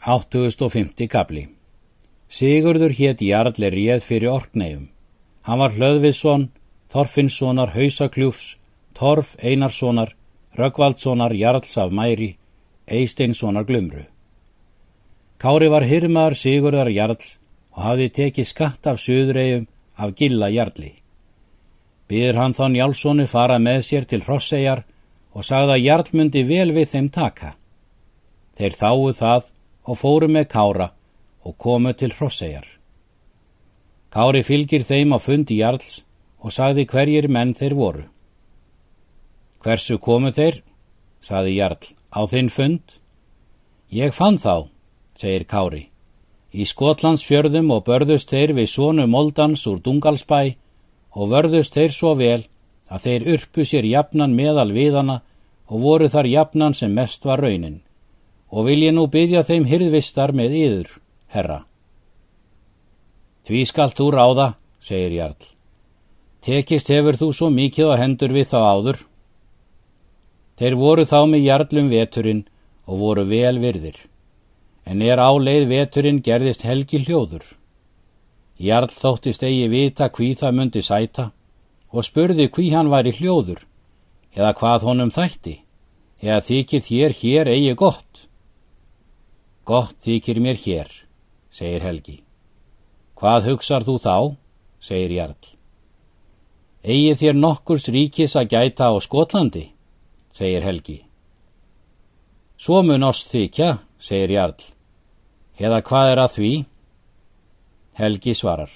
850 kapli Sigurður hétt Jarl er réð fyrir orknegjum. Hann var Hlöðviðsson, Þorfinnssonar Hausakljúfs, Torf Einarssonar, Röggvaldssonar Jarls af Mæri, Eisteinssonar Glumru. Kári var hirmaður Sigurðar Jarls og hafði tekið skatt af söðuregjum af Gilla Jarli. Býður hann þá Njálssoni fara með sér til Hrossegjar og sagði að Jarl myndi vel við þeim taka. Þeir þáu það og fóru með Kára og komu til Hrossegjar. Kári fylgir þeim á fundi Jarls og sagði hverjir menn þeir voru. Hversu komu þeir? sagði Jarl. Á þinn fund? Ég fann þá, segir Kári. Í Skotlands fjörðum og börðust þeir við sónu Moldans úr Dungalsbæ og vörðust þeir svo vel að þeir urpu sér jafnan meðal viðana og voru þar jafnan sem mest var raunin og vil ég nú byggja þeim hyrðvistar með yður, herra. Því skalt þú ráða, segir Jarl. Tekist hefur þú svo mikið á hendur við þá áður. Þeir voru þá með Jarlum veturinn og voru vel virðir, en er áleið veturinn gerðist helgi hljóður. Jarl þóttist eigi vita hví það myndi sæta og spurði hví hann væri hljóður, eða hvað honum þætti, eða þykir þér hér eigi gott. Gott þykir mér hér, segir Helgi. Hvað hugsar þú þá, segir Jarl. Egið þér nokkurs ríkis að gæta á Skotlandi, segir Helgi. Svo mun oss þykja, segir Jarl. Eða hvað er að því? Helgi svarar.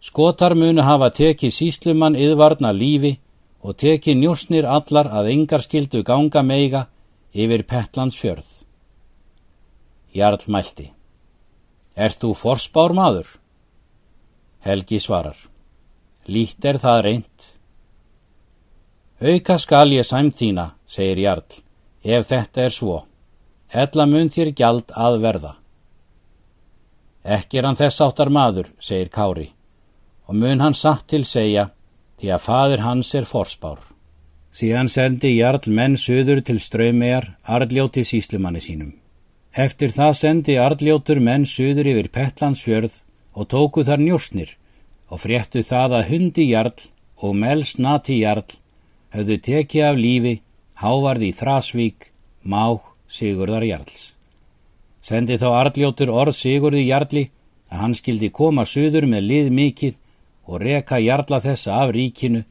Skotar munu hafa tekið síslumann yðvarna lífi og tekið njósnir allar að engar skildu ganga meiga yfir Pettlands fjörð. Jarl mælti. Er þú forspár maður? Helgi svarar. Lít er það reynd. Auka skal ég sæmt þína, segir Jarl, ef þetta er svo. Ella mun þér gjald að verða. Ekki er hann þess áttar maður, segir Kári, og mun hann satt til segja, því að fadir hans er forspár. Síðan sendi Jarl menn söður til ströymjar, arljóti síslumanni sínum. Eftir það sendi Arljótur menn suður yfir Pettlandsfjörð og tóku þar njósnir og fréttu það að hundi jarl og melsnati jarl höfðu tekið af lífi hávarði Þrasvík, Mág, Sigurðar jarls. Sendi þá Arljótur orð Sigurði jarli að hann skildi koma suður með lið mikill og reka jarla þessa af ríkinu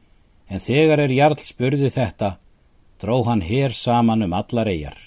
en þegar er jarl spurði þetta dró hann hér saman um allar eigjar.